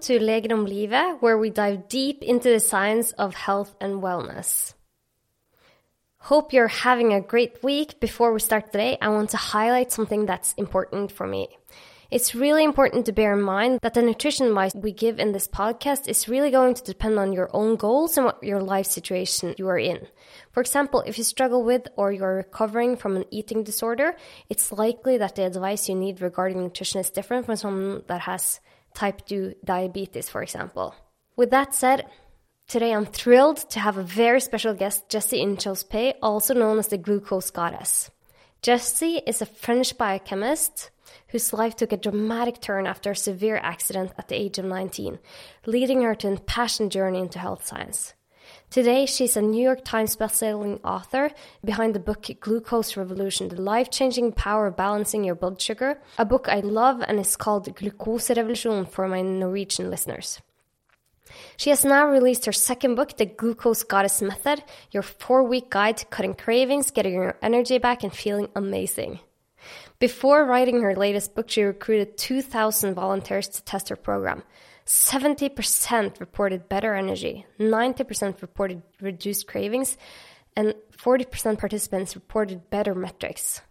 To Legedom Livet, where we dive deep into the science of health and wellness. Hope you're having a great week. Before we start today, I want to highlight something that's important for me. It's really important to bear in mind that the nutrition advice we give in this podcast is really going to depend on your own goals and what your life situation you are in. For example, if you struggle with or you're recovering from an eating disorder, it's likely that the advice you need regarding nutrition is different from someone that has type 2 diabetes, for example. With that said, today I'm thrilled to have a very special guest, Jessie Inchauspé, also known as the glucose goddess. Jessie is a French biochemist whose life took a dramatic turn after a severe accident at the age of 19, leading her to a passion journey into health science. Today, she's a New York Times bestselling author behind the book Glucose Revolution The Life Changing Power of Balancing Your Blood Sugar, a book I love and is called Glucose Revolution for my Norwegian listeners. She has now released her second book, The Glucose Goddess Method, your four week guide to cutting cravings, getting your energy back, and feeling amazing. Before writing her latest book, she recruited 2,000 volunteers to test her program. 70% reported better energy, 90% reported reduced cravings, and 40% participants reported better metrics.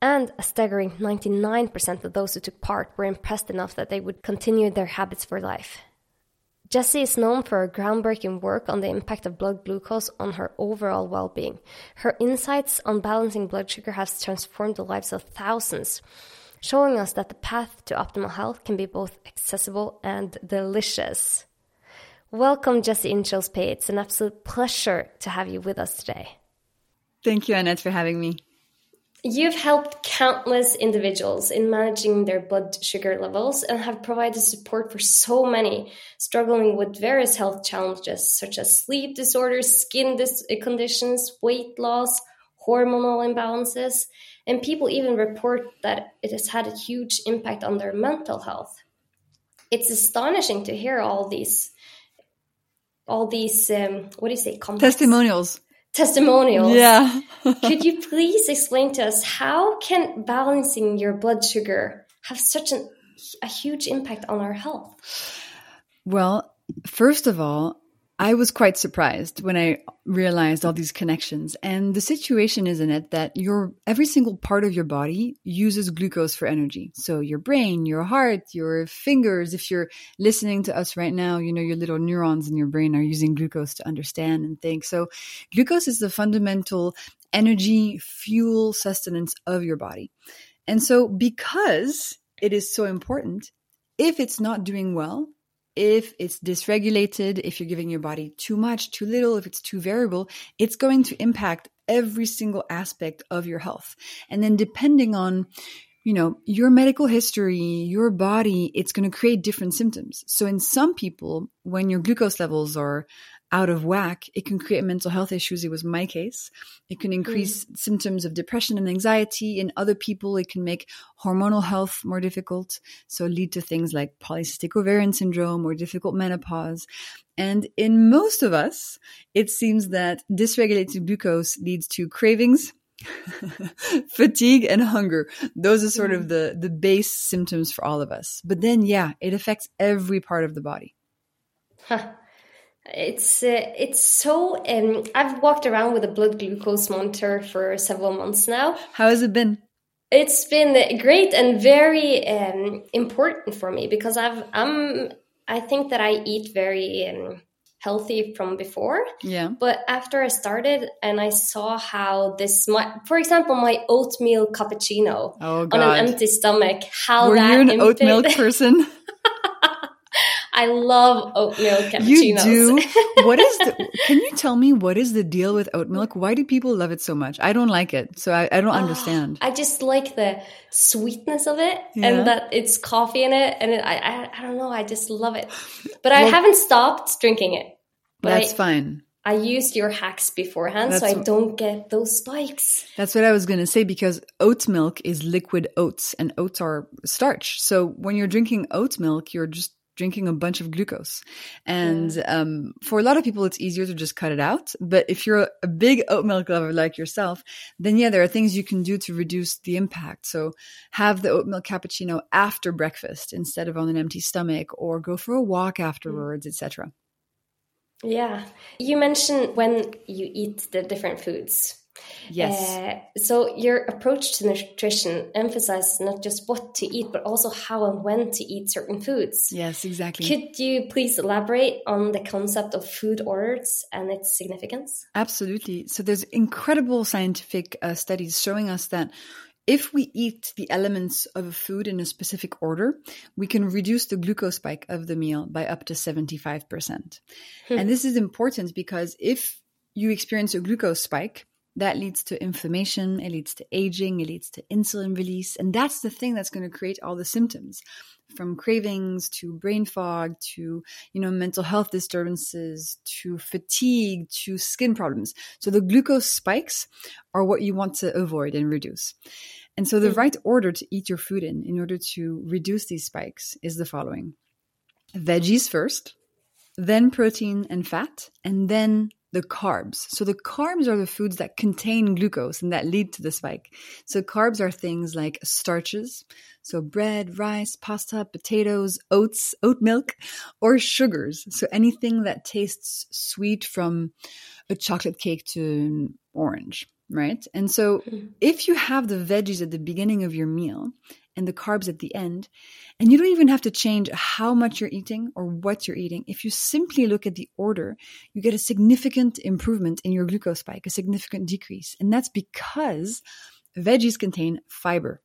And a staggering 99% of those who took part were impressed enough that they would continue their habits for life. Jessie is known for her groundbreaking work on the impact of blood glucose on her overall well being. Her insights on balancing blood sugar have transformed the lives of thousands showing us that the path to optimal health can be both accessible and delicious. Welcome, Jessie Inchauspé. It's an absolute pleasure to have you with us today. Thank you, Annette, for having me. You've helped countless individuals in managing their blood sugar levels and have provided support for so many struggling with various health challenges such as sleep disorders, skin dis- conditions, weight loss, hormonal imbalances, and people even report that it has had a huge impact on their mental health. It's astonishing to hear all these, all these, um, what do you say, testimonials. Testimonials. Yeah. Could you please explain to us how can balancing your blood sugar have such an, a huge impact on our health? Well, first of all, I was quite surprised when I realized all these connections. And the situation is in it that your every single part of your body uses glucose for energy. So your brain, your heart, your fingers, if you're listening to us right now, you know your little neurons in your brain are using glucose to understand and think. So glucose is the fundamental energy, fuel, sustenance of your body. And so because it is so important, if it's not doing well, if it's dysregulated, if you're giving your body too much, too little, if it's too variable, it's going to impact every single aspect of your health. And then depending on you know, your medical history, your body, it's going to create different symptoms. So in some people, when your glucose levels are out of whack, it can create mental health issues. It was my case. It can increase mm. symptoms of depression and anxiety. In other people, it can make hormonal health more difficult. So lead to things like polycystic ovarian syndrome or difficult menopause. And in most of us, it seems that dysregulated glucose leads to cravings, fatigue and hunger those are sort of the the base symptoms for all of us but then yeah it affects every part of the body huh it's uh, it's so um, I've walked around with a blood glucose monitor for several months now. How has it been? It's been great and very um, important for me because I've I'm I think that I eat very um, healthy from before. Yeah. But after I started and I saw how this, my, for example, my oatmeal cappuccino oh, on an empty stomach, how Were that you an oat milk person? I love oat milk cappuccinos. You do? what is the, can you tell me what is the deal with oat milk? Why do people love it so much? I don't like it. So I, I don't oh, understand. I just like the sweetness of it yeah. and that it's coffee in it. And it, I, I, I, don't know. I just love it. But well, I haven't stopped drinking it. But that's I, fine. I used your hacks beforehand that's, so I don't get those spikes. That's what I was going to say because oat milk is liquid oats and oats are starch. So when you're drinking oat milk, you're just drinking a bunch of glucose. And yeah. um, for a lot of people, it's easier to just cut it out. But if you're a big oat milk lover like yourself, then yeah, there are things you can do to reduce the impact. So have the oat milk cappuccino after breakfast instead of on an empty stomach, or go for a walk afterwards, mm. etc. Yeah, you mentioned when you eat the different foods. Yes. Uh, so your approach to nutrition emphasizes not just what to eat, but also how and when to eat certain foods. Yes, exactly. Could you please elaborate on the concept of food orders and its significance? Absolutely. So there's incredible scientific uh, studies showing us that if we eat the elements of a food in a specific order, we can reduce the glucose spike of the meal by up to 75%. Hmm. And this is important because if you experience a glucose spike, that leads to inflammation, it leads to aging, it leads to insulin release. And that's the thing that's going to create all the symptoms from cravings to brain fog to, you know, mental health disturbances to fatigue to skin problems. So the glucose spikes are what you want to avoid and reduce. And so the hmm. right order to eat your food in, in order to reduce these spikes is the following. Veggies first, then protein and fat, and then the carbs. So the carbs are the foods that contain glucose and that lead to the spike. So carbs are things like starches, so bread, rice, pasta, potatoes, oats, oat milk, or sugars. So anything that tastes sweet from a chocolate cake to an orange, right? And so hmm. if you have the veggies at the beginning of your meal and the carbs at the end. And you don't even have to change how much you're eating or what you're eating. If you simply look at the order, you get a significant improvement in your glucose spike, a significant decrease. And that's because veggies contain fiber.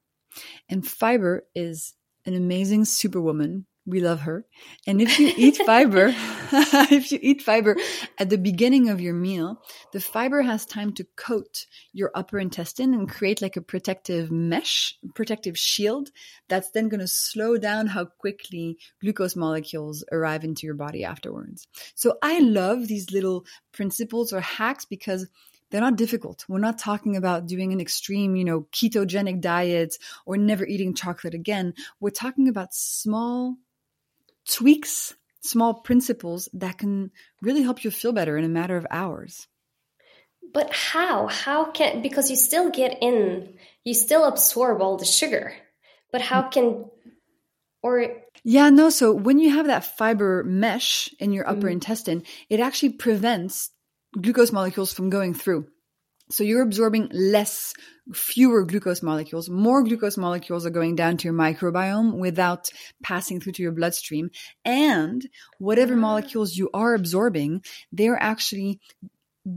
And fiber is an amazing superwoman we love her. And if you eat fiber, if you eat fiber at the beginning of your meal, the fiber has time to coat your upper intestine and create like a protective mesh, protective shield that's then going to slow down how quickly glucose molecules arrive into your body afterwards. So I love these little principles or hacks because they're not difficult. We're not talking about doing an extreme, you know, ketogenic diet or never eating chocolate again. We're talking about small tweaks, small principles that can really help you feel better in a matter of hours. But how? How can, because you still get in, you still absorb all the sugar, but how can, or. Yeah, no. So when you have that fiber mesh in your upper mm. intestine, it actually prevents glucose molecules from going through. So you're absorbing less, fewer glucose molecules. More glucose molecules are going down to your microbiome without passing through to your bloodstream. And whatever ah. molecules you are absorbing, they're actually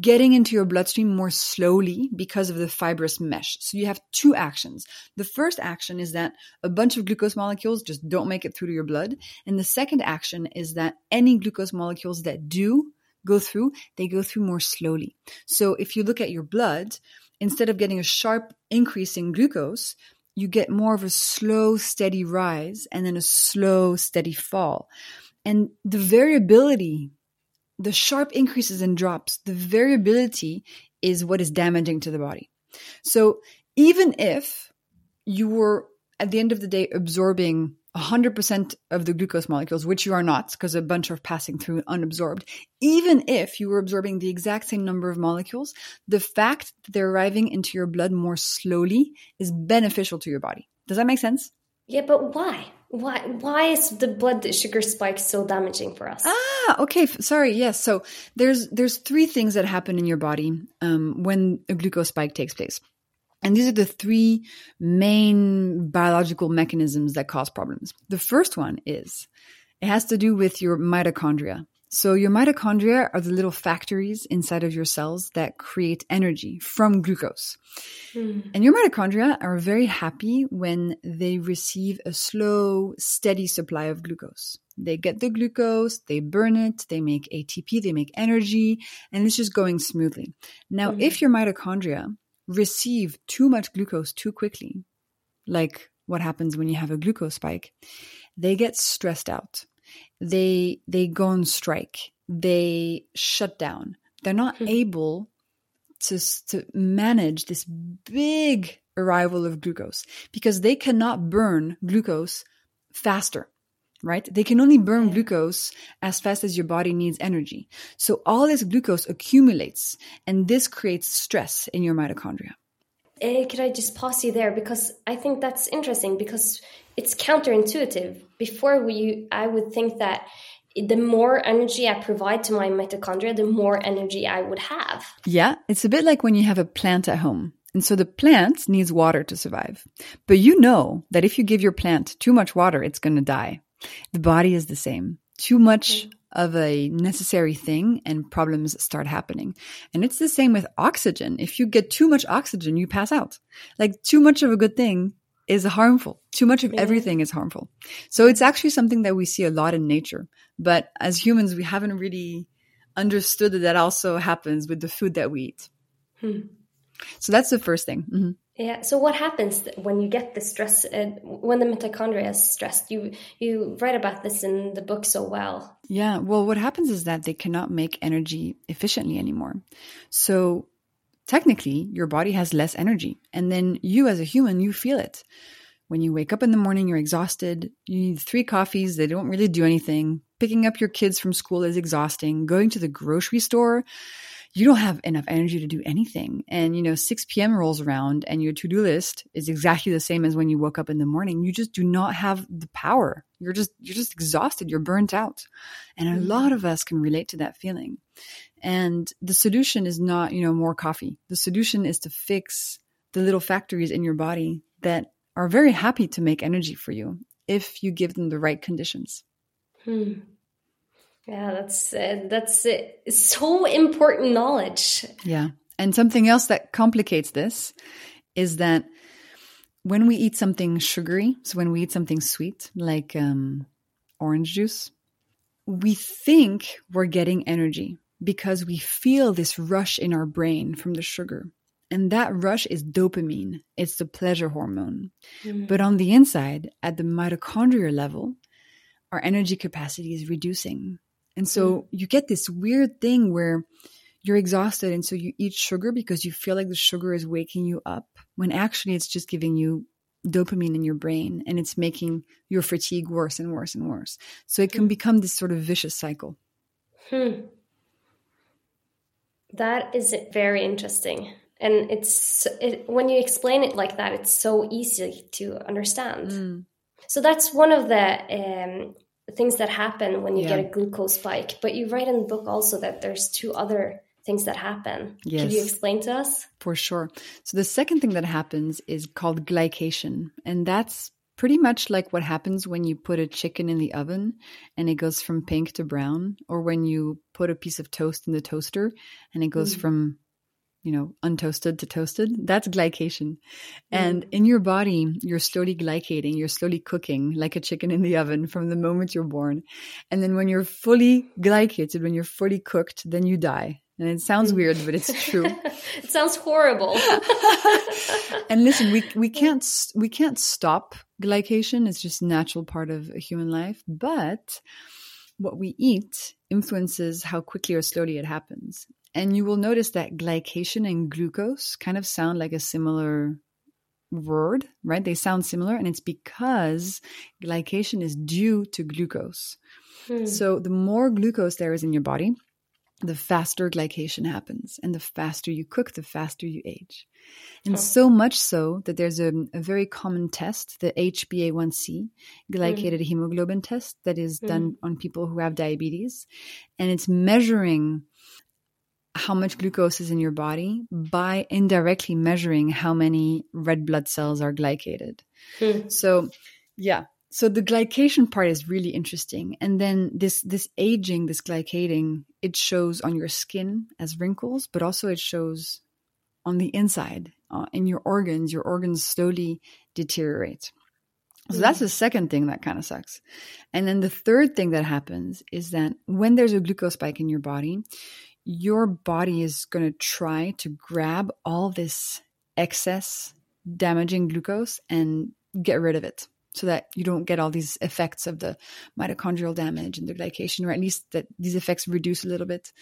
getting into your bloodstream more slowly because of the fibrous mesh. So you have two actions. The first action is that a bunch of glucose molecules just don't make it through to your blood. And the second action is that any glucose molecules that do go through, they go through more slowly. So if you look at your blood, instead of getting a sharp increase in glucose, you get more of a slow, steady rise and then a slow, steady fall. And the variability, the sharp increases and drops, the variability is what is damaging to the body. So even if you were at the end of the day absorbing 100% of the glucose molecules, which you are not because a bunch are passing through unabsorbed, even if you were absorbing the exact same number of molecules, the fact that they're arriving into your blood more slowly is beneficial to your body. Does that make sense? Yeah, but why? Why why is the blood sugar spike so damaging for us? Ah, okay. Sorry. Yes. So there's there's three things that happen in your body um, when a glucose spike takes place. And these are the three main biological mechanisms that cause problems. The first one is it has to do with your mitochondria. So, your mitochondria are the little factories inside of your cells that create energy from glucose. Mm. And your mitochondria are very happy when they receive a slow, steady supply of glucose. They get the glucose, they burn it, they make ATP, they make energy, and it's just going smoothly. Now, mm. if your mitochondria receive too much glucose too quickly, like what happens when you have a glucose spike, they get stressed out. They they go on strike. They shut down. They're not hmm. able to to manage this big arrival of glucose because they cannot burn glucose faster right? They can only burn glucose as fast as your body needs energy. So all this glucose accumulates and this creates stress in your mitochondria. Uh, could I just pause you there because I think that's interesting because it's counterintuitive. Before we, I would think that the more energy I provide to my mitochondria, the more energy I would have. Yeah, it's a bit like when you have a plant at home. And so the plant needs water to survive. But you know that if you give your plant too much water, it's going to die. The body is the same. Too much of a necessary thing and problems start happening. And it's the same with oxygen. If you get too much oxygen, you pass out. Like too much of a good thing is harmful. Too much of yeah. everything is harmful. So it's actually something that we see a lot in nature. But as humans, we haven't really understood that that also happens with the food that we eat. Hmm. So that's the first thing. Mm-hmm. Yeah. So what happens when you get the stress? Uh, when the mitochondria is stressed, you you write about this in the book so well. Yeah. Well, what happens is that they cannot make energy efficiently anymore. So technically, your body has less energy, and then you, as a human, you feel it. When you wake up in the morning, you're exhausted. You need three coffees. They don't really do anything. Picking up your kids from school is exhausting. Going to the grocery store you don't have enough energy to do anything. And, you know, 6 p.m. rolls around and your to do list is exactly the same as when you woke up in the morning. You just do not have the power. You're just, you're just exhausted. You're burnt out. And a mm-hmm. lot of us can relate to that feeling. And the solution is not, you know, more coffee. The solution is to fix the little factories in your body that are very happy to make energy for you if you give them the right conditions. Hmm. Yeah, that's uh, that's uh, so important knowledge. Yeah. And something else that complicates this is that when we eat something sugary, so when we eat something sweet like um, orange juice, we think we're getting energy because we feel this rush in our brain from the sugar. And that rush is dopamine. It's the pleasure hormone. Mm. But on the inside, at the mitochondrial level, our energy capacity is reducing. And so mm. you get this weird thing where you're exhausted and so you eat sugar because you feel like the sugar is waking you up when actually it's just giving you dopamine in your brain and it's making your fatigue worse and worse and worse. So it can hmm. become this sort of vicious cycle. Hmm. That is very interesting. And it's it, when you explain it like that, it's so easy to understand. Mm. So that's one of the um, things that happen when you yeah. get a glucose spike. But you write in the book also that there's two other things that happen. Yes. Could you explain to us? For sure. So the second thing that happens is called glycation, and that's pretty much like what happens when you put a chicken in the oven and it goes from pink to brown, or when you put a piece of toast in the toaster and it goes mm. from you know, untoasted to toasted, that's glycation. Mm. And in your body, you're slowly glycating, you're slowly cooking like a chicken in the oven from the moment you're born. And then when you're fully glycated, when you're fully cooked, then you die. And it sounds mm. weird, but it's true. it sounds horrible. and listen, we we can't we can't stop glycation. It's just natural part of a human life. But what we eat influences how quickly or slowly it happens. And you will notice that glycation and glucose kind of sound like a similar word, right? They sound similar, and it's because glycation is due to glucose. Hmm. So the more glucose there is in your body, the faster glycation happens. And the faster you cook, the faster you age. And oh. so much so that there's a, a, very common test, the HbA1c, glycated mm. hemoglobin test, that is mm. done on people who have diabetes. And it's measuring how much glucose is in your body by indirectly measuring how many red blood cells are glycated. Hmm. So, yeah. So the glycation part is really interesting. And then this this aging, this glycating, it shows on your skin as wrinkles, but also it shows on the inside uh, in your organs. Your organs slowly deteriorate. So that's the second thing that kind of sucks. And then the third thing that happens is that when there's a glucose spike in your body, your body is going to try to grab all this excess damaging glucose and get rid of it so that you don't get all these effects of the mitochondrial damage and the glycation, or at least that these effects reduce a little bit.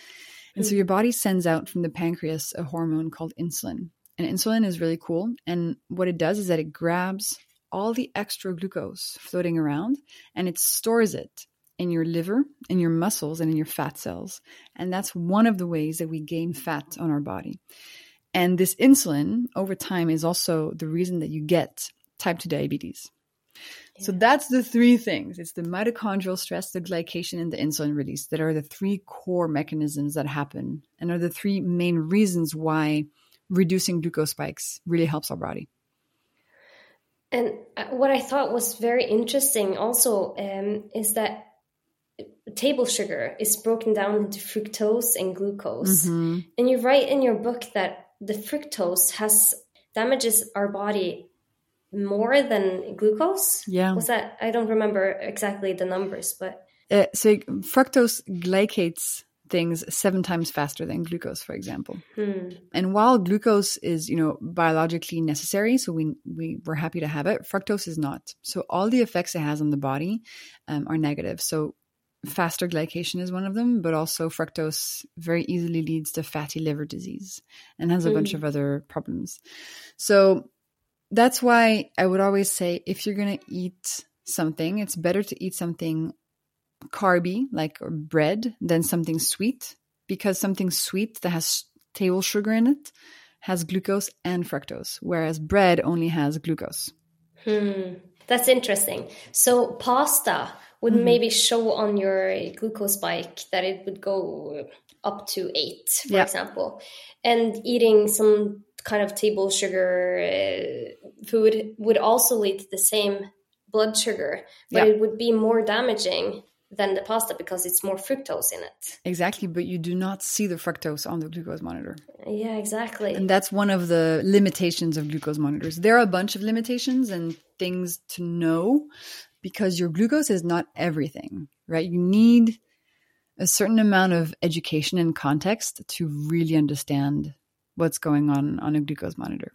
And so hmm. your body sends out from the pancreas a hormone called insulin. And insulin is really cool. And what it does is that it grabs all the extra glucose floating around and it stores it in your liver, in your muscles, and in your fat cells. And that's one of the ways that we gain fat on our body. And this insulin over time is also the reason that you get type 2 diabetes. So that's the three things. It's the mitochondrial stress, the glycation, and the insulin release that are the three core mechanisms that happen and are the three main reasons why reducing glucose spikes really helps our body. And uh, what I thought was very interesting also um, is that table sugar is broken down into fructose and glucose. Mm-hmm. And you write in your book that the fructose has damages our body more than glucose. Yeah. Was that I don't remember exactly the numbers, but uh, so fructose glycates things seven times faster than glucose, for example. Hmm. And while glucose is, you know, biologically necessary, so we we we're happy to have it, fructose is not. So all the effects it has on the body um, are negative. So faster glycation is one of them, but also fructose very easily leads to fatty liver disease and has a mm. bunch of other problems. So that's why I would always say if you're going to eat something, it's better to eat something carby, like bread, than something sweet, because something sweet that has table sugar in it has glucose and fructose, whereas bread only has glucose. Hmm. That's interesting. So, pasta would mm-hmm. maybe show on your glucose spike that it would go up to eight, for yeah. example. And eating some kind of table sugar uh, food would also lead to the same blood sugar, but yeah. it would be more damaging than the pasta because it's more fructose in it. Exactly, but you do not see the fructose on the glucose monitor. Yeah, exactly. And that's one of the limitations of glucose monitors. There are a bunch of limitations and things to know because your glucose is not everything, right? You need a certain amount of education and context to really understand what's going on on a glucose monitor.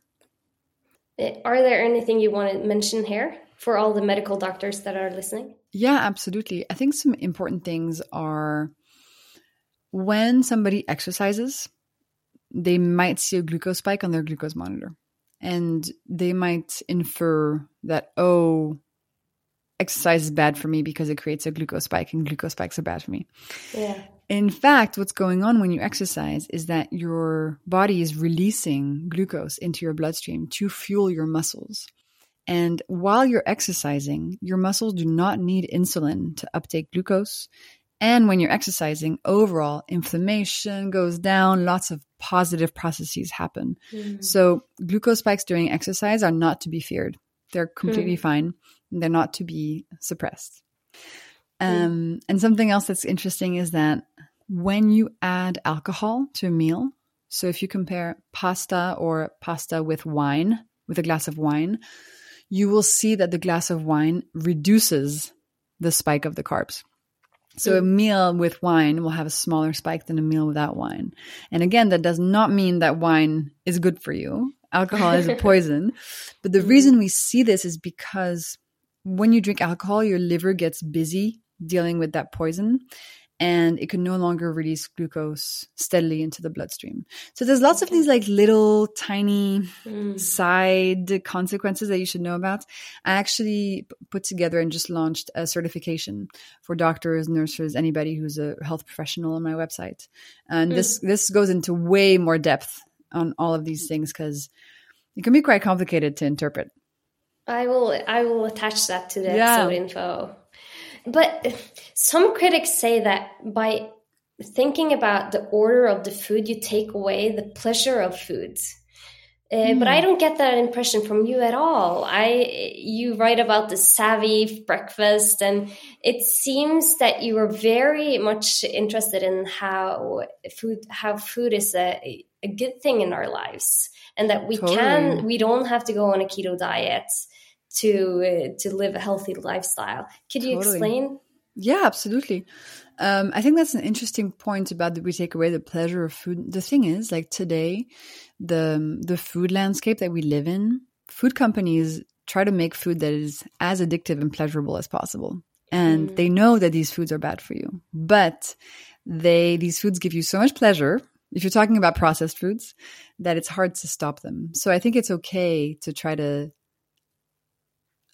Eh, are there anything you want to mention here for all the medical doctors that are listening? Yeah, absolutely. I think some important things are when somebody exercises, they might see a glucose spike on their glucose monitor. And they might infer that, oh, exercise is bad for me because it creates a glucose spike and glucose spikes are bad for me. Yeah. In fact, what's going on when you exercise is that your body is releasing glucose into your bloodstream to fuel your muscles. And while you're exercising, your muscles do not need insulin to uptake glucose. And when you're exercising, overall inflammation goes down, lots of positive processes happen. Mm. So, glucose spikes during exercise are not to be feared. They're completely mm. fine. They're not to be suppressed. Um, and something else that's interesting is that when you add alcohol to a meal, so if you compare pasta or pasta with wine, with a glass of wine, you will see that the glass of wine reduces the spike of the carbs. So a meal with wine will have a smaller spike than a meal without wine. And again, that does not mean that wine is good for you. Alcohol is a poison. But the reason we see this is because when you drink alcohol, your liver gets busy dealing with that poison and it can no longer release glucose steadily into the bloodstream. So there's lots of these like little tiny mm. side consequences that you should know about. I actually put together and just launched a certification for doctors, nurses, anybody who's a health professional on my website. And mm. this this goes into way more depth on all of these things because it can be quite complicated to interpret. I will I will attach that to the yeah. episode info. But some critics say that by thinking about the order of the food, you take away the pleasure of foods. Uh, mm. But I hmm. don't get that impression from you at all. I you write about the savory breakfast, and it seems that you are very much interested in how food how food is a, a good thing in our lives, and that we totally. can we don't have to go on a keto diet to uh, to live a healthy lifestyle. Could you totally. explain? Yeah, absolutely. Um, I think that's an interesting point about that we take away the pleasure of food. The thing is, like today, the the food landscape that we live in, food companies try to make food that is as addictive and pleasurable as possible. And mm. they know that these foods are bad for you, but they these foods give you so much pleasure if you're talking about processed foods that it's hard to stop them. So I think it's okay to try to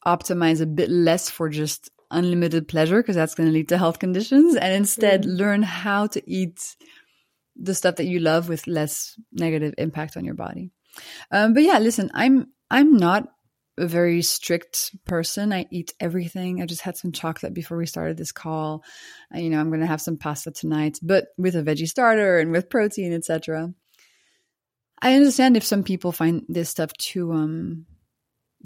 optimize a bit less for just unlimited pleasure because that's going to lead to health conditions and instead mm. learn how to eat the stuff that you love with less negative impact on your body. Um, but yeah, listen, I'm I'm not a very strict person. I eat everything. I just had some chocolate before we started this call. Uh, you know, I'm going to have some pasta tonight, but with a veggie starter and with protein, etc. I understand if some people find this stuff too um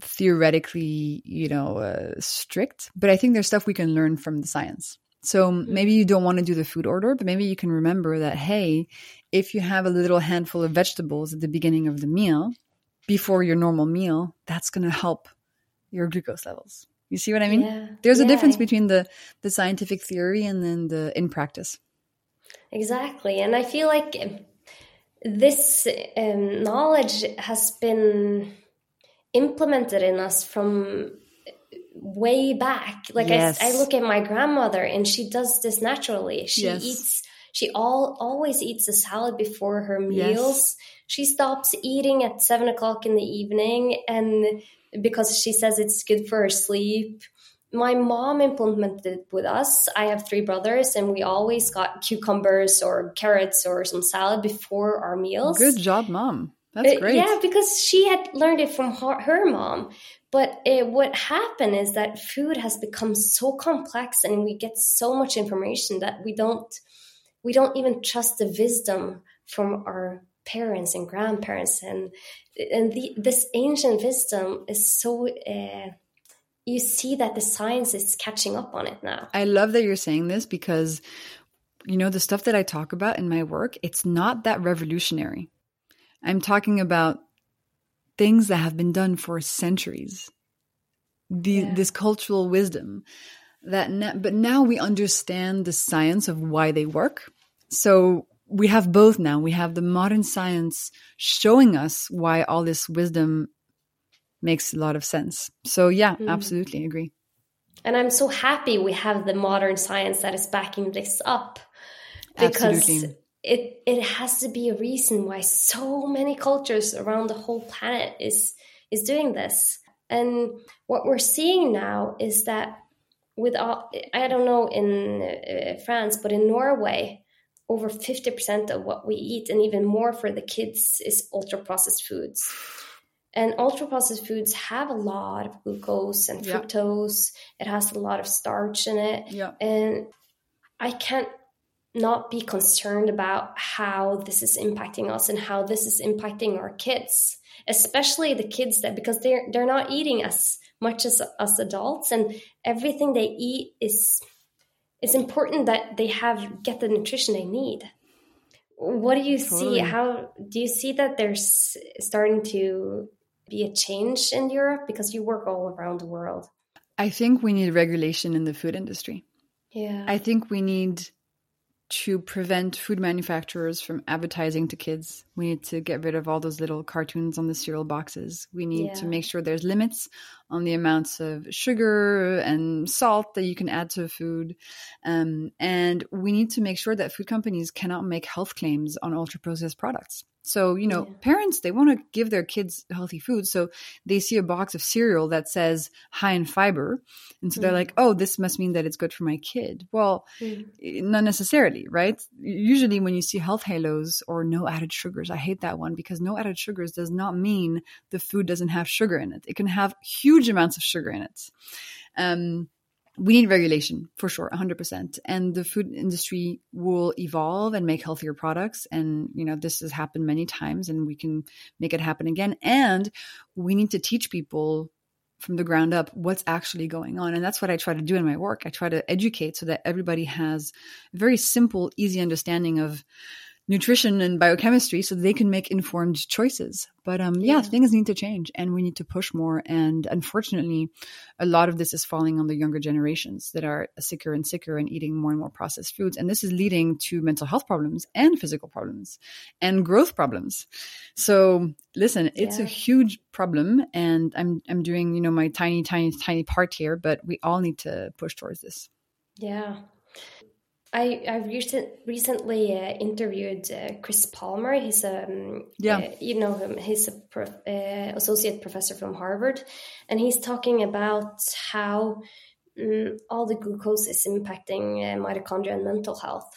theoretically, you know, uh, strict, but I think there's stuff we can learn from the science. So mm-hmm. maybe you don't want to do the food order, but maybe you can remember that hey, if you have a little handful of vegetables at the beginning of the meal, before your normal meal, that's going to help your glucose levels. You see what I mean? Yeah. There's a difference between the the scientific theory and then the in practice. Exactly, and I feel like this um, knowledge has been implemented in us from way back. Like yes. I, I, look at my grandmother, and she does this naturally. She yes. eats. She all always eats a salad before her meals. Yes. She stops eating at seven o'clock in the evening and because she says it's good for her sleep. My mom implemented it with us. I have three brothers and we always got cucumbers or carrots or some salad before our meals. Good job mom. That's uh, great. yeah because she had learned it from her, her mom. But it, what happened is that food has become so complex and we get so much information that we don't we don't even trust the wisdom from our parents and grandparents. And and the, this ancient wisdom is so uh, you see that the science is catching up on it now. I love that you're saying this because you know the stuff that i talk about in my work it's not that revolutionary. I'm talking about things that have been done for centuries. The, yeah. this cultural wisdom that but now we understand the science of why they work so we have both now. We have the modern science showing us why all this wisdom makes a lot of sense. So, yeah, mm. absolutely agree. And I'm so happy we have the modern science that is backing this up because absolutely. it it has to be a reason why so many cultures around the whole planet is is doing this. And what we're seeing now is that with all, I don't know in uh, France, but in Norway, over 50% of what we eat and even more for the kids is ultra processed foods. And ultra processed foods have a lot of glucose and fructose. It has a lot of starch in it. Yeah. and i can't not be concerned about how this is impacting us and how this is impacting our kids especially the kids that because they're they're not eating as much as us adults and everything they eat is it's important that they have get the nutrition they need. What do you totally. see how do you see that there's starting to be a change in europe? Because you work all around the world. I think we need regulation in the food industry. Yeah. I think we need to prevent food manufacturers from advertising to kids. We need to get rid of all those little cartoons on the cereal boxes. We need yeah. to make sure there's limits on the amounts of sugar and salt that you can add to food. Um, and we need to make sure that food companies cannot make health claims on ultra processed products. So, you know, yeah. parents, they want to give their kids healthy food. So they see a box of cereal that says high in fiber. And so mm. they're like, oh, this must mean that it's good for my kid. Well, mm. not necessarily, right? Usually when you see health halos or no added sugars, I hate that one because no added sugars does not mean the food doesn't have sugar in it. It can have huge amounts of sugar in it. Um, we need regulation for sure 100% and the food industry will evolve and make healthier products. And you know this has happened many times and we can make it happen again. And we need to teach people from the ground up what's actually going on. And that's what i try to do in my work. I try to educate so that everybody has a very simple easy understanding of nutrition and biochemistry so they can make informed choices. But um, yeah. yeah. things need to change and we need to push more. And unfortunately, a lot of this is falling on the younger generations that are sicker and sicker and eating more and more processed foods. And this is leading to mental health problems and physical problems and growth problems. So listen, it's yeah. a huge problem and I'm, I'm doing, you know, my tiny, tiny, tiny part here, but we all need to push towards this. Yeah I I recent, recently uh, interviewed uh, Chris Palmer. He's a um, yeah, uh, you know him. He's a prof, uh, associate professor from Harvard, and he's talking about how um, all the glucose is impacting uh, mitochondria and mental health.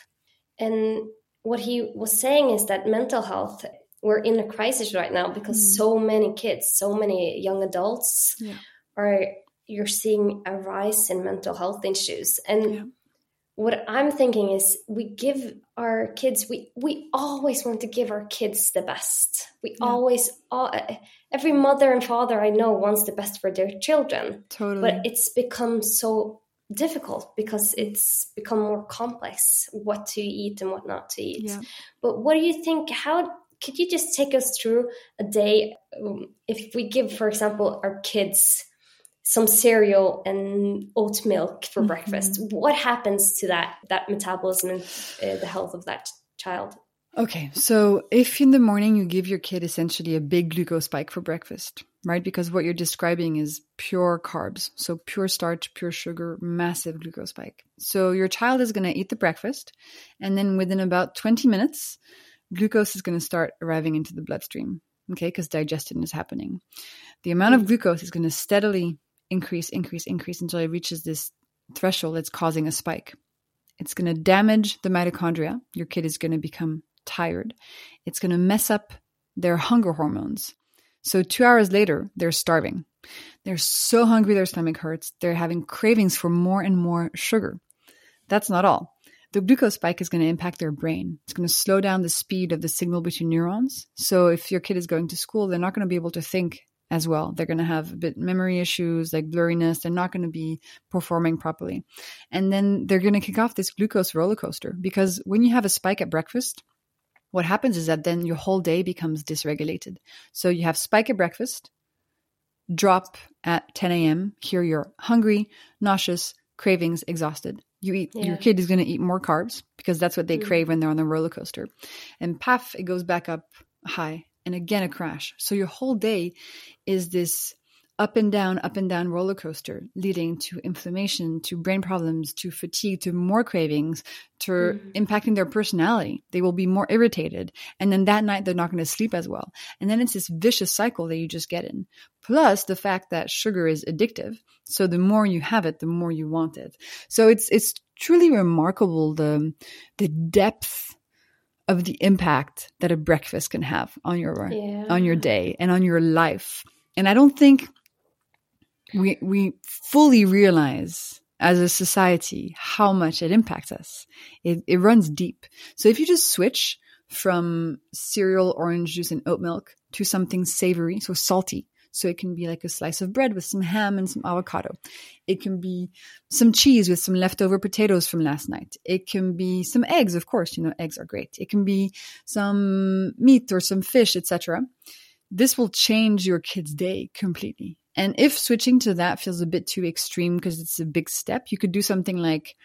And what he was saying is that mental health we're in a crisis right now because mm. so many kids, so many young adults yeah. are you're seeing a rise in mental health issues and. Yeah what I'm thinking is we give our kids we we always want to give our kids the best. We yeah. always all, every mother and father I know wants the best for their children. Totally. But it's become so difficult because it's become more complex what to eat and what not to eat. Yeah. But what do you think how could you just take us through a day um, if we give for example our kids some cereal and oat milk for mm-hmm. breakfast what happens to that that metabolism and uh, the health of that child okay so if in the morning you give your kid essentially a big glucose spike for breakfast right because what you're describing is pure carbs so pure starch pure sugar massive glucose spike so your child is going to eat the breakfast and then within about 20 minutes glucose is going to start arriving into the bloodstream okay because digestion is happening the amount of mm. glucose is going to steadily increase, increase, increase until it reaches this threshold that's causing a spike. It's going to damage the mitochondria. Your kid is going to become tired. It's going to mess up their hunger hormones. So, two hours later, they're starving. They're so hungry, their stomach hurts. They're having cravings for more and more sugar. That's not all. The glucose spike is going to impact their brain. It's going to slow down the speed of the signal between neurons. So, if your kid is going to school, they're not going to be able to think as well. They're going to have a bit memory issues, like blurriness. They're not going to be performing properly. And then they're going to kick off this glucose roller coaster because when you have a spike at breakfast, what happens is that then your whole day becomes dysregulated. So you have spike at breakfast, drop at 10 a.m. Here you're hungry, nauseous, cravings, exhausted. You eat yeah. your kid is going to eat more carbs because that's what they mm. crave when they're on the roller coaster. And puff, it goes back up high and again a crash. So your whole day is this up and down, up and down roller coaster, leading to inflammation, to brain problems, to fatigue, to more cravings, to mm-hmm. impacting their personality. They will be more irritated. And then that night, they're not going to sleep as well. And then it's this vicious cycle that you just get in. Plus the fact that sugar is addictive. So the more you have it, the more you want it. So it's, it's truly remarkable the, the depth of the impact that a breakfast can have on your yeah. on your day and on your life. And I don't think we we fully realize as a society how much it impacts us. It, it runs deep. So if you just switch from cereal, orange juice, and oat milk to something savory, so salty, so it can be like a slice of bread with some ham and some avocado. It can be some cheese with some leftover potatoes from last night. It can be some eggs, of course, you know, eggs are great. It can be some meat or some fish, etc. This will change your kid's day completely. And if switching to that feels a bit too extreme because it's a big step, you could do something like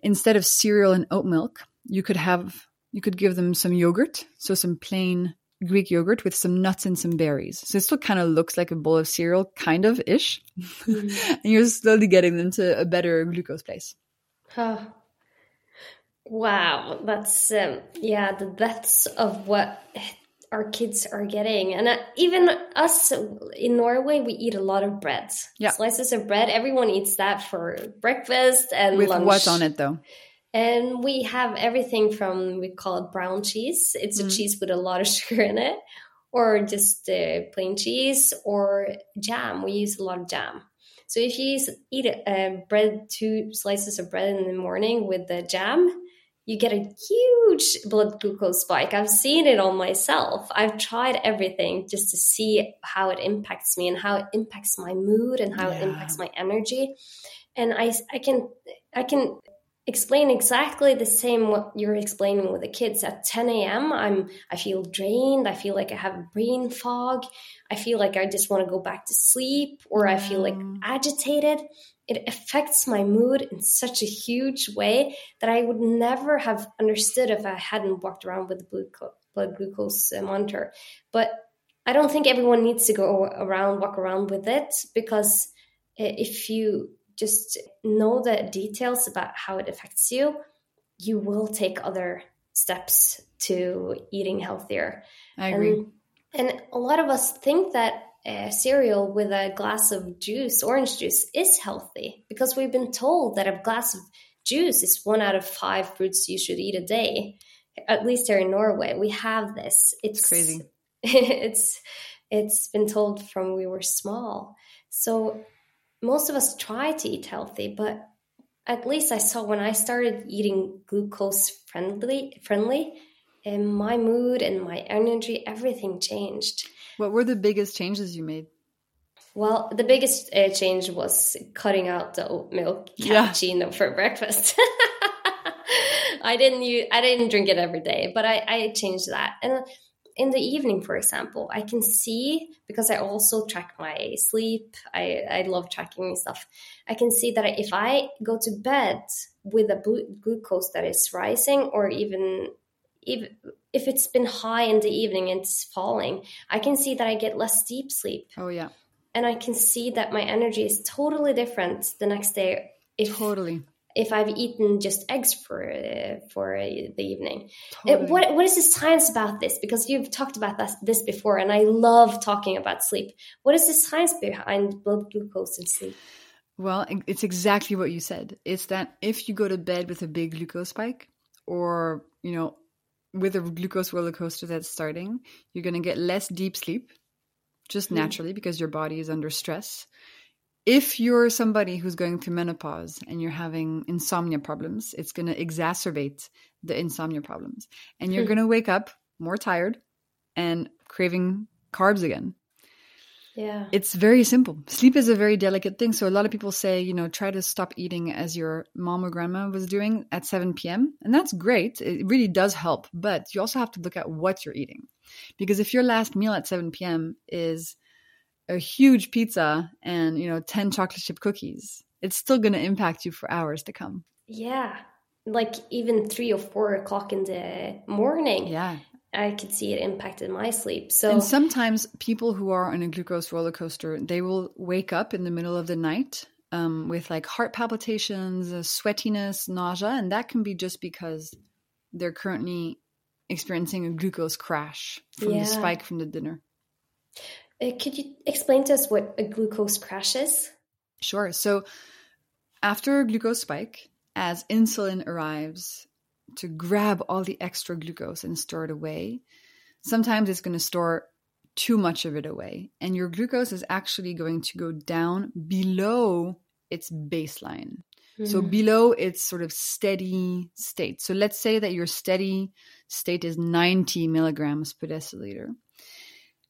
instead of cereal and oat milk, you could have you could give them some yogurt, so some plain Greek yogurt with some nuts and some berries. So it still kind of looks like a bowl of cereal, kind of ish. Mm-hmm. and you're slowly getting them to a better glucose place. Oh. Wow, that's um, yeah, the depths of what our kids are getting, and uh, even us in Norway, we eat a lot of bread. Yeah, slices of bread. Everyone eats that for breakfast and with lunch. what on it though? And we have everything from, we call it brown cheese. It's mm. a cheese with a lot of sugar in it, or just uh, plain cheese, or jam. We use a lot of jam. So if you eat a, bread, two slices of bread in the morning with the jam, you get a huge blood glucose spike. I've seen it on myself. I've tried everything just to see how it impacts me and how it impacts my mood and how yeah. it impacts my energy. And I, I can, I can explain exactly the same what you're explaining with the kids at 10 a.m i'm i feel drained. I feel like i have brain fog. I feel like i just want to go back to sleep or i feel like mm. agitated. It affects my mood in such a huge way that i would never have understood if i hadn't walked around with the blood glucose monitor. But i don't think everyone needs to go around walk around with it because if you just know the details about how it affects you, you will take other steps to eating healthier. I agree. And, and a lot of us think that uh, cereal with a glass of juice, orange juice, is healthy because we've been told that a glass of juice is one out of five fruits you should eat a day. At least here in Norway, we have this. It's crazy. it's it's been told from we were small. So most of us try to eat healthy, but at least I saw when I started eating glucose friendly friendly, and my mood and my energy, everything changed. What were the biggest changes you made? Well, the biggest uh, change was cutting out the oat milk cappuccino yeah. for breakfast. I didn't use, I didn't drink it every day, but I, I changed that. And in the evening, for example, I can see because I also track my sleep. I, I love tracking stuff. I can see that if I go to bed with a glucose that is rising, or even if if it's been high in the evening and it's falling, I can see that I get less deep sleep. Oh yeah, and I can see that my energy is totally different the next day. If, totally if I've eaten just eggs for uh, for the evening. Totally. It, what what is the science about this? Because you've talked about this, this before, and I love talking about sleep. What is the science behind blood glucose and sleep? Well, it's exactly what you said. It's that if you go to bed with a big glucose spike, or you know, with a glucose roller coaster that's starting, you're going to get less deep sleep, just mm. naturally because your body is under stress if you're somebody who's going through menopause and you're having insomnia problems, it's going to exacerbate the insomnia problems. And you're hmm. going to wake up more tired and craving carbs again. Yeah. It's very simple. Sleep is a very delicate thing. So a lot of people say, you know, try to stop eating as your mom or grandma was doing at 7 p.m. And that's great. It really does help. But you also have to look at what you're eating. Because if your last meal at 7 p.m. is a huge pizza and you know 10 chocolate chip cookies. It's still going to impact you for hours to come. Yeah. Like even three or four o'clock in the morning yeah. I could see it impacted my sleep. So and sometimes people who are on a glucose roller coaster they will wake up in the middle of the night um, with like heart palpitations sweatiness nausea and that can be just because they're currently experiencing a glucose crash from yeah. the spike from the dinner could you explain to us what a glucose crash is? Sure. So, after a glucose spike, as insulin arrives to grab all the extra glucose and store it away, sometimes it's going to store too much of it away. And your glucose is actually going to go down below its baseline. Mm. So, hmm. below its sort of steady state. So, let's say that your steady state is 90 milligrams per deciliter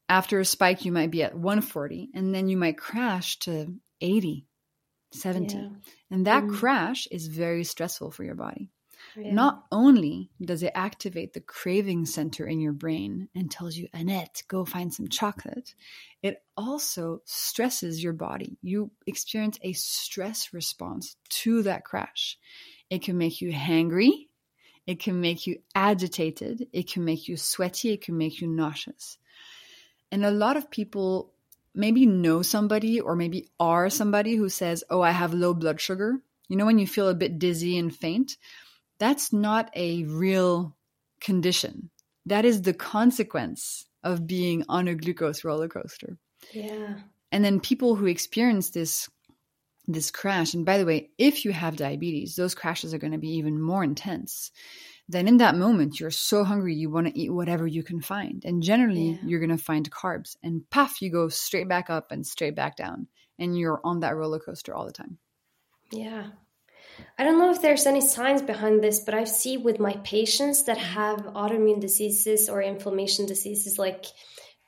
after a spike, you might be at 140 and then you might crash to 80, 70. Yeah. And that mm. crash is very stressful for your body. Yeah. Not only does it activate the craving center in your brain and tells you, Annette, go find some chocolate, it also stresses your body. You experience a stress response to that crash. It can make you hangry, it can make you agitated, it can make you sweaty, it can make you nauseous. And a lot of people maybe know somebody or maybe are somebody who says, Oh, I have low blood sugar. You know, when you feel a bit dizzy and faint, that's not a real condition. That is the consequence of being on a glucose roller coaster. Yeah. And then people who experience this this crash, and by the way, if you have diabetes, those crashes are going to be even more intense then in that moment you're so hungry you want to eat whatever you can find. And generally yeah. you're going to find carbs. And puff you go straight back up and straight back down. And you're on that roller coaster all the time. Yeah. I don't know if there's any science behind this but i see with my patients that have autoimmune diseases or inflammation diseases like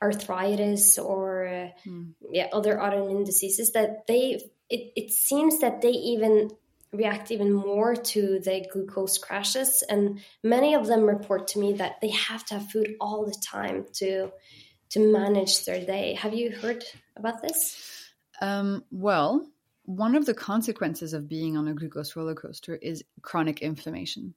arthritis or uh, hmm. yeah other autoimmune diseases that they it, it seems that they even react even more to the glucose crashes. And many of them report to me that they have to have food all the time to to manage their day. Have you heard about this? Um, well one of the consequences of being on a glucose roller coaster is chronic inflammation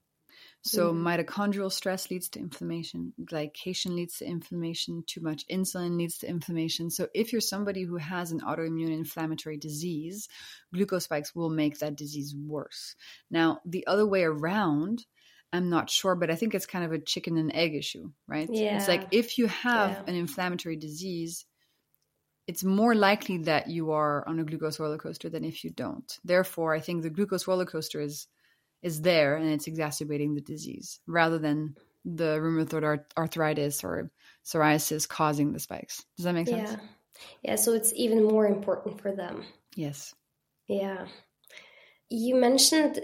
so mm. mitochondrial stress leads to inflammation, glycation leads to inflammation, too much insulin leads to inflammation. So if you're somebody who has an autoimmune inflammatory disease, glucose spikes will make that disease worse. Now, the other way around, I'm not sure, but I think it's kind of a chicken and egg issue, right? Yeah. It's like if you have Yeah. an inflammatory disease, it's more likely that you are on a glucose roller coaster than if you don't. Therefore, I think the glucose roller coaster is is there and it's exacerbating the disease rather than the rheumatoid arthritis or psoriasis causing the spikes. Does that make sense? Yeah. Yeah, so it's even more important for them. Yes. Yeah. You mentioned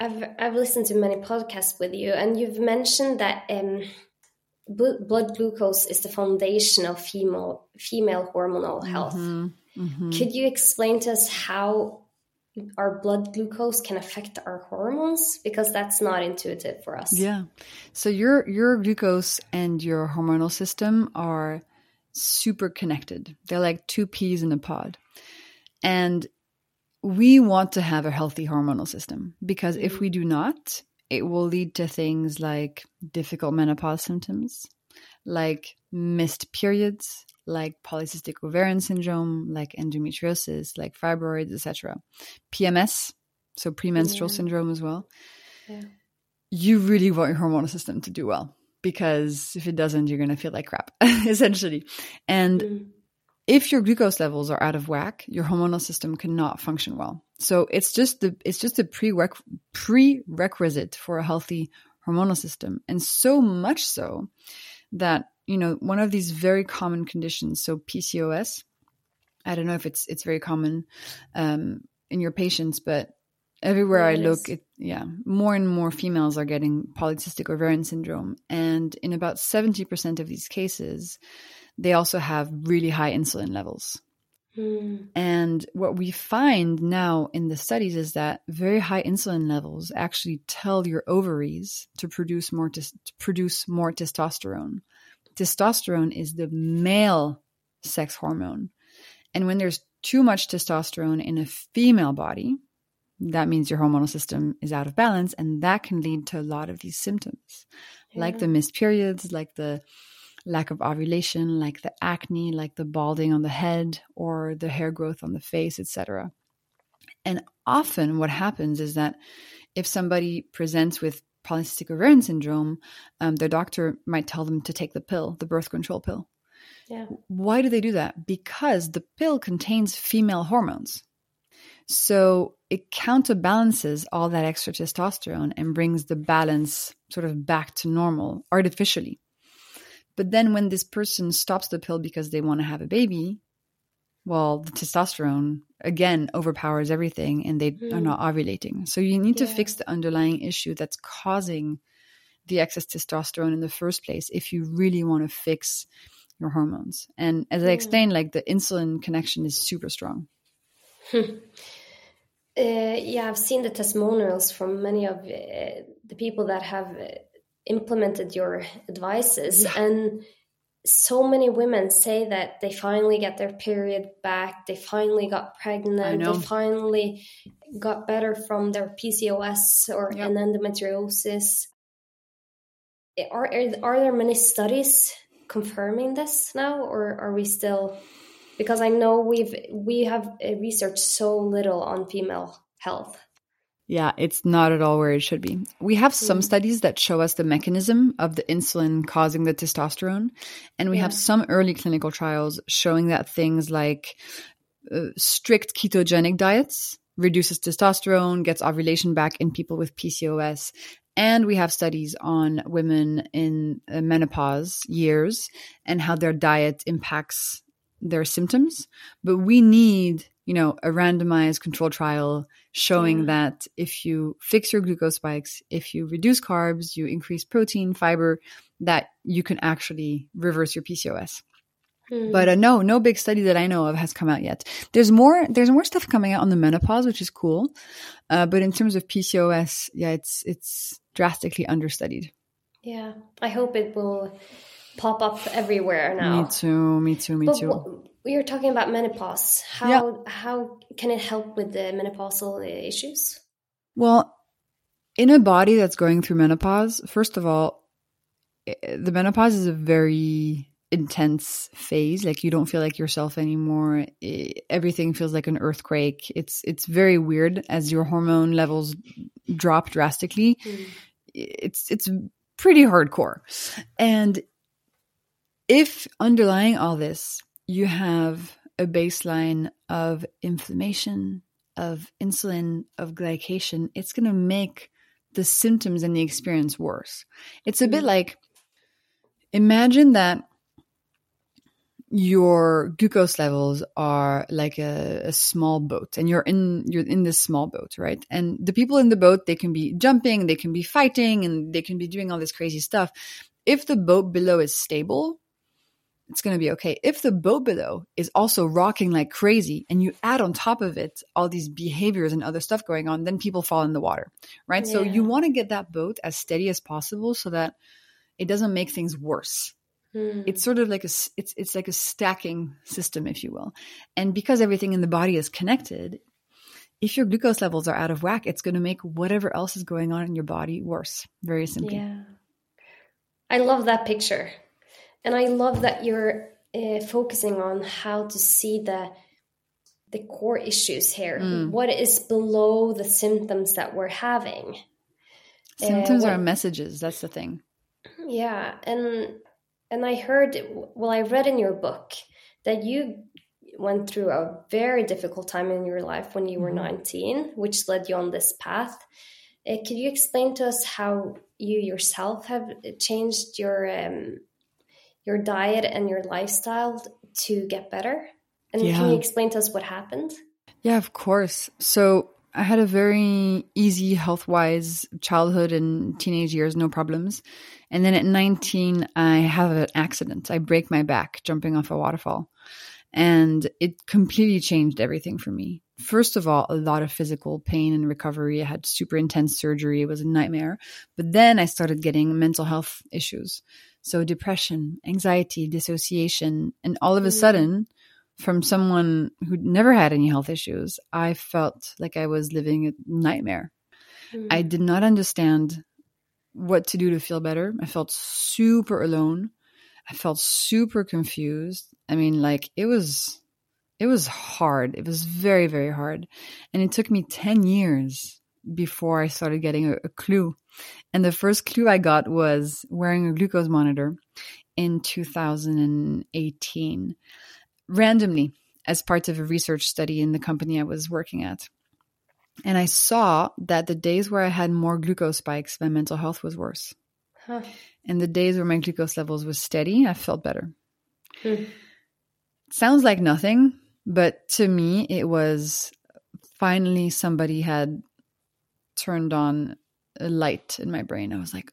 I've I've listened to many podcasts with you and you've mentioned that um bl- blood glucose is the foundation of female female hormonal health. Mhm, mhm. Could you explain to us how our blood glucose can affect our hormones because that's not intuitive for us. Yeah. So your your glucose and your hormonal system are super connected. They're like two peas in a pod. And we want to have a healthy hormonal system because if we do not, it will lead to things like difficult menopause symptoms, like missed periods, like polycystic ovarian syndrome, like endometriosis, like fibroids, etc. PMS, so premenstrual Yeah. syndrome as well. Yeah. You really want your hormonal system to do well because if it doesn't, you're going to feel like crap, essentially. And Mm. if your glucose levels are out of whack, your hormonal system cannot function well. So it's just the it's just a prereq- prerequisite for a healthy hormonal system, and so much so that you know one of these very common conditions, so PCOS. I don't know if it's it's very common um, in your patients, but everywhere Yeah, I look, it yeah, more and more females are getting polycystic ovarian syndrome, and in about seventy percent of these cases, they also have really high insulin levels. Mm. And what we find now in the studies is that very high insulin levels actually tell your ovaries to produce more to produce more testosterone. Testosterone is the male sex hormone. And when there's too much testosterone in a female body, that means your hormonal system is out of balance and that can lead to a lot of these symptoms. Like the missed periods, like the lack of ovulation, like the acne, like the balding on the head or the hair growth on the face, etc. And often what happens is that if somebody presents with polycystic ovarian syndrome, um, their doctor might tell them to take the pill, the birth control pill. Yeah. Why do they do that? Because the pill contains female hormones. So it counterbalances all that extra testosterone and brings the balance sort of back to normal artificially. But then when this person stops the pill because they want to have a baby, well, the testosterone again overpowers everything and they are Mm. not ovulating. So you need to fix the underlying issue that's causing the excess testosterone in the first place if you really want to fix your hormones. And as I Mm. explained, like the insulin connection is super strong. Uh, yeah, I've seen the testimonials from many of uh, the people that have uh, implemented your advices, and so many women say that they finally get their period back, they finally got pregnant, they finally got better from their PCOS or Yep. endometriosis. Are, are are there many studies confirming this now, or are we still? Because I know we've we have uh, researched so little on female health. Yeah, it's not at all where it should be. We have some Mm. studies that show us the mechanism of the insulin causing the testosterone. And we have some early clinical trials showing that things like uh, strict ketogenic diets reduces testosterone, gets ovulation back in people with PCOS. And we have studies on women in uh, menopause years and how their diet impacts their symptoms. But we need, you know, a randomized control trial showing Yeah. that if you fix your glucose spikes, if you reduce carbs, you increase protein, fiber, that you can actually reverse your PCOS. Hmm. But uh, no, no big study that I know of has come out yet. There's more. There's more stuff coming out on the menopause, which is cool. Uh, but in terms of PCOS, yeah, it's it's drastically understudied. Yeah, I hope it will pop up everywhere now. Me too. Me too. Me But too. We are talking about menopause. How Yeah. how can it help with the menopausal uh, issues? Well, in a body that's going through menopause, first of all, the menopause is a very intense phase. Like you don't feel like yourself anymore. Everything feels like an earthquake. It's it's very weird as your hormone levels drop drastically. it's it's pretty hardcore. And if underlying all this, you have a baseline of inflammation, of insulin, of glycation, it's going to make the symptoms and the experience worse. It's a bit mm. like imagine that your glucose levels are like a, a, small boat and you're in you're in this small boat right and the people in the boat they can be jumping they can be fighting and they can be doing all this crazy stuff if the boat below is stable it's going to be okay if the boat below is also rocking like crazy and you add on top of it all these behaviors and other stuff going on then people fall in the water right yeah. so you want to get that boat as steady as possible so that it doesn't make things worse Mm. It's sort of like a it's it's like a stacking system, if you will. And because everything in the body is connected, if your glucose levels are out of whack, it's going to make whatever else is going on in your body worse. Very simply. Yeah. I love that picture, and I love that you're uh, focusing on how to see the the core issues here. Mm. What is below the symptoms that we're having? Symptoms uh, are messages. That's the thing. Yeah, and and I heard, well, I read in your book that you went through a very difficult time in your life when you were mm-hmm. 19, which led you on this path. Uh, could you explain to us how you yourself have changed your um, your diet and your lifestyle to get better? And yeah. can you explain to us what happened? Yeah, of course. So I had a very easy health wise childhood and teenage years, no problems. And then at 19, I have an accident. I break my back jumping off a waterfall. And it completely changed everything for me. First of all, a lot of physical pain and recovery. I had super intense surgery. It was a nightmare. But then I started getting mental health issues. So depression, anxiety, dissociation. And all of a mm. sudden, from someone who never had any health issues, I felt like I was living a nightmare. Mm. I did not understand what to do to feel better. I felt super alone. I felt super confused. I mean, like it was it was hard. It was very very hard. And it took me 10 years before I started getting a, a clue. And the first clue I got was wearing a glucose monitor in 2018 randomly as part of a research study in the company I was working at. And I saw that the days where I had more glucose spikes, my mental health was worse. Huh. And the days where my glucose levels was steady, I felt better. Hmm. Sounds like nothing, but to me, it was finally somebody had turned on a light in my brain. I was like,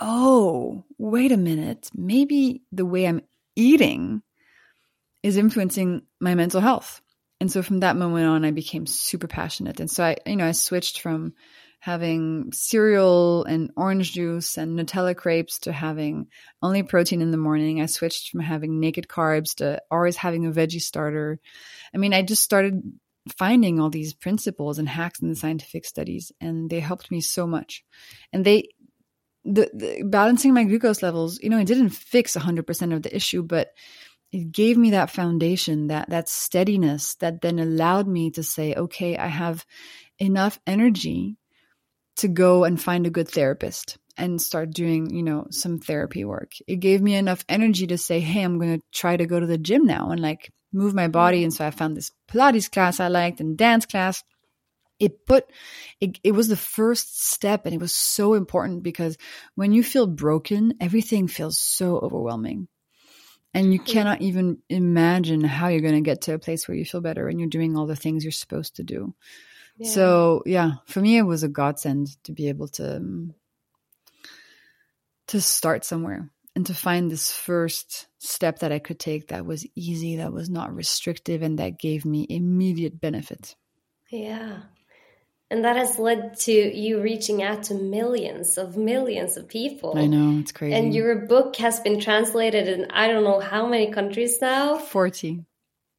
oh, wait a minute. Maybe the way I'm eating is influencing my mental health. And so from that moment on, I became super passionate. And so I, you know, I switched from having cereal and orange juice and Nutella crepes to having only protein in the morning. I switched from having naked carbs to always having a veggie starter. I mean, I just started finding all these principles and hacks in the scientific studies, and they helped me so much. And they, the, the balancing my glucose levels, you know, it didn't fix 100% of the issue, but it gave me that foundation, that that steadiness that then allowed me to say, okay, I have enough energy to go and find a good therapist and start doing, you know, some therapy work. It gave me enough energy to say, hey, I'm going to try to go to the gym now and like move my body. And so I found this Pilates class I liked and dance class. It put, it, it was the first step and it was so important because when you feel broken, everything feels so overwhelming and you cannot even imagine how you're going to get to a place where you feel better and you're doing all the things you're supposed to do yeah. so yeah for me it was a godsend to be able to um, to start somewhere and to find this first step that i could take that was easy that was not restrictive and that gave me immediate benefit yeah and that has led to you reaching out to millions of millions of people. I know, it's crazy. And your book has been translated in I don't know how many countries now 40.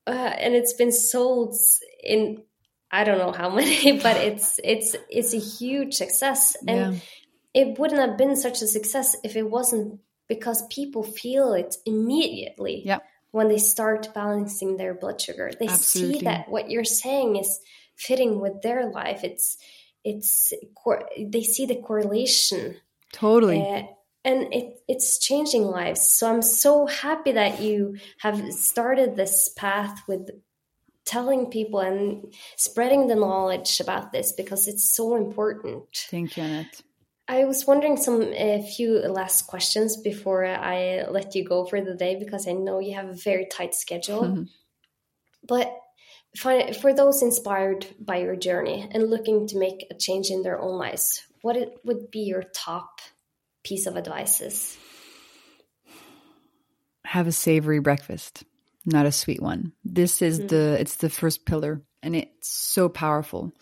Uh, and it's been sold in I don't know how many, but it's it's it's a huge success. And yeah. it wouldn't have been such a success if it wasn't because people feel it immediately. Yeah. When they start balancing their blood sugar, they Absolutely. see that what you're saying is fitting with their life it's it's they see the correlation Totally. Uh, and it, it's changing lives. So I'm so happy that you have started this path with telling people and spreading the knowledge about this because it's so important. Thank you, Annette. I was wondering some a few last questions before I let you go for the day because I know you have a very tight schedule. But for, for those inspired by your journey and looking to make a change in their own lives, what it would be your top piece of advices? Have a savory breakfast, not a sweet one. This is mm. the it's the first pillar and it's so powerful.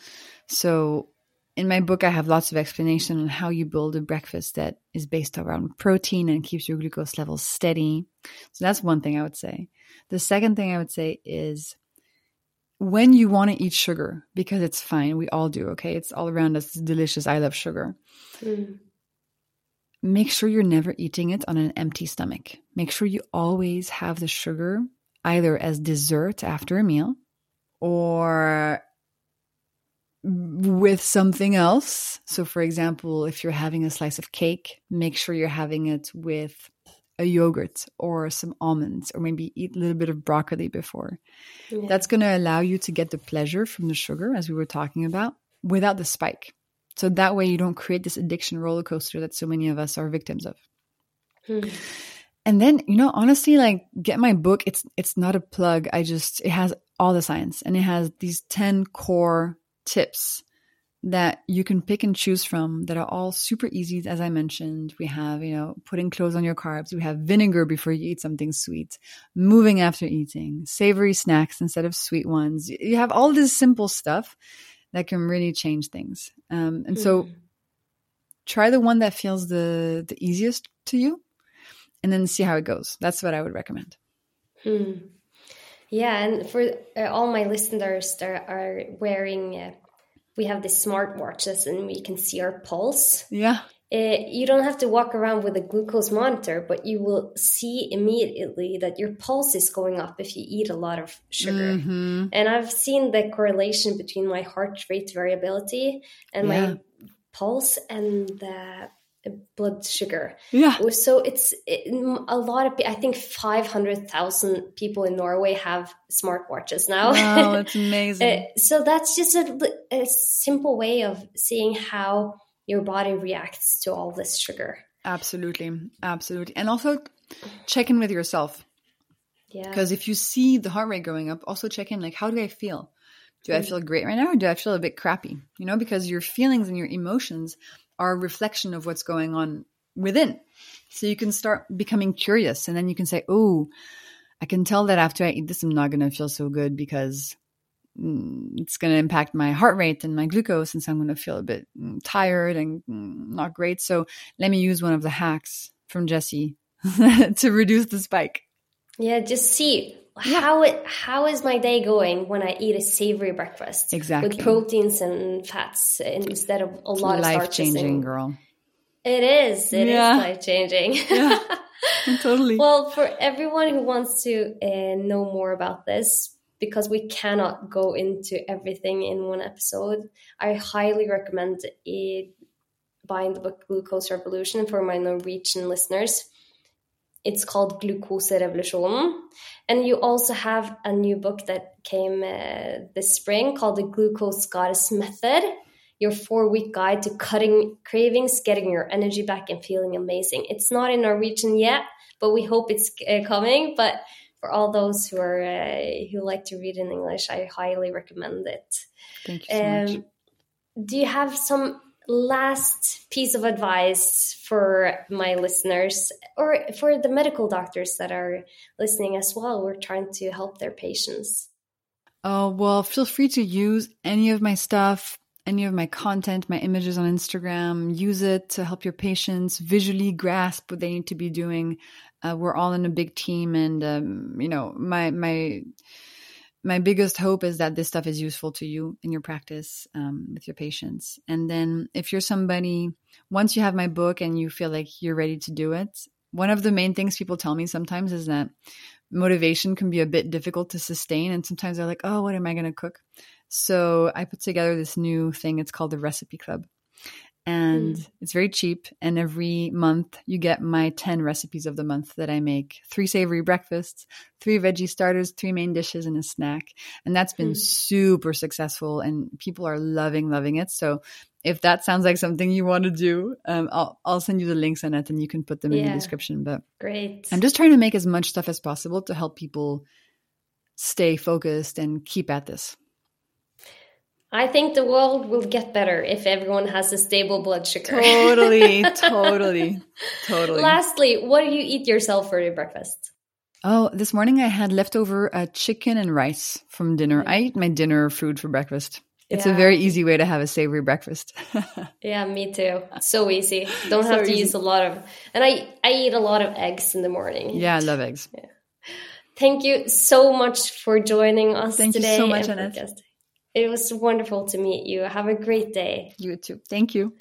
So in my book I have lots of explanation on how you build a breakfast that is based around protein and keeps your glucose levels steady. So that's one thing I would say. The second thing I would say is when you want to eat sugar, because it's fine, we all do, okay? It's all around us, it's delicious. I love sugar. Mm make sure you're never eating it on an empty stomach. Make sure you always have the sugar either as dessert after a meal or with something else. So, for example, if you're having a slice of cake, make sure you're having it with a yogurt or some almonds, or maybe eat a little bit of broccoli before. Yeah. That's going to allow you to get the pleasure from the sugar, as we were talking about, without the spike. So that way you don't create this addiction roller coaster that so many of us are victims of. Hmm. And then, you know, honestly, like get my book. It's it's not a plug. I just it has all the science and it has these 10 core tips that you can pick and choose from that are all super easy as I mentioned. We have, you know, putting clothes on your carbs. We have vinegar before you eat something sweet, moving after eating, savory snacks instead of sweet ones. You have all this simple stuff that can really change things. Um, and mm. so try the one that feels the the easiest to you and then see how it goes. That's what I would recommend. Hmm. Yeah, and for uh, all my listeners that are wearing, uh, we have the smart watches and we can see our pulse. Yeah. Uh, you don't have to walk around with a glucose monitor, but you will see immediately that your pulse is going up if you eat a lot of sugar. Mm-hmm. And I've seen the correlation between my heart rate variability and yeah. my pulse and the blood sugar. Yeah. So it's it, a lot of, I think 500,000 people in Norway have smartwatches now. Wow, that's amazing. Uh, so that's just a, a simple way of seeing how your body reacts to all this sugar. Absolutely. Absolutely. And also check in with yourself. Yeah. Because if you see the heart rate going up, also check in like, how do I feel? Do I mm. feel great right now or do I feel a bit crappy? You know, because your feelings and your emotions are a reflection of what's going on within. So you can start becoming curious and then you can say, oh, I can tell that after I eat this, I'm not going to feel so good because Mm, it's going to impact my heart rate and my glucose, and so I'm going to feel a bit mm, tired and mm, not great. So let me use one of the hacks from Jessie to reduce the spike. Yeah, just see yeah. how it how is my day going when I eat a savory breakfast exactly with proteins and fats instead of a lot life of life changing, girl. It is. It yeah. is life changing. yeah, totally. Well, for everyone who wants to uh, know more about this, because we cannot go into everything in one episode. I highly recommend it, buying the book Glucose Revolution for my Norwegian listeners. It's called Glukoserevolusjonen. And you also have a new book that came uh, this spring called The Glucose Goddess Method your four week guide to cutting cravings, getting your energy back, and feeling amazing. It's not in Norwegian yet, but we hope it's uh, coming. But for all those who are uh, who like to read in English, I highly recommend it. Thank you so um, much. Do you have some last piece of advice for my listeners or for the medical doctors that are listening as well? We're trying to help their patients. Oh, well, feel free to use any of my stuff, any of my content, my images on Instagram. Use it to help your patients visually grasp what they need to be doing uh, we're all in a big team and um, you know my my my biggest hope is that this stuff is useful to you in your practice um, with your patients. And then if you're somebody once you have my book and you feel like you're ready to do it one of the main things people tell me sometimes is that motivation can be a bit difficult to sustain and sometimes they're like oh what am i going to cook? So i put together this new thing. It's called the recipe club and mm. it's very cheap. And every month you get my 10 recipes of the month that I make three savory breakfasts, three veggie starters, three main dishes, and a snack. And that's been mm. super successful, and people are loving, loving it. So if that sounds like something you want to do, um, I'll, I'll send you the links on it and you can put them yeah. in the description. But great. I'm just trying to make as much stuff as possible to help people stay focused and keep at this. I think the world will get better if everyone has a stable blood sugar. Totally, totally, totally. Lastly, what do you eat yourself for your breakfast? Oh, this morning I had leftover uh, chicken and rice from dinner. I eat my dinner food for breakfast. It's yeah. a very easy way to have a savory breakfast. yeah, me too. So easy. Don't have so to easy. use a lot of and I I eat a lot of eggs in the morning. Yeah, I love eggs. Yeah. Thank you so much for joining us Thank today. Thank you so much, Annette. It was wonderful to meet you. Have a great day. You too. Thank you.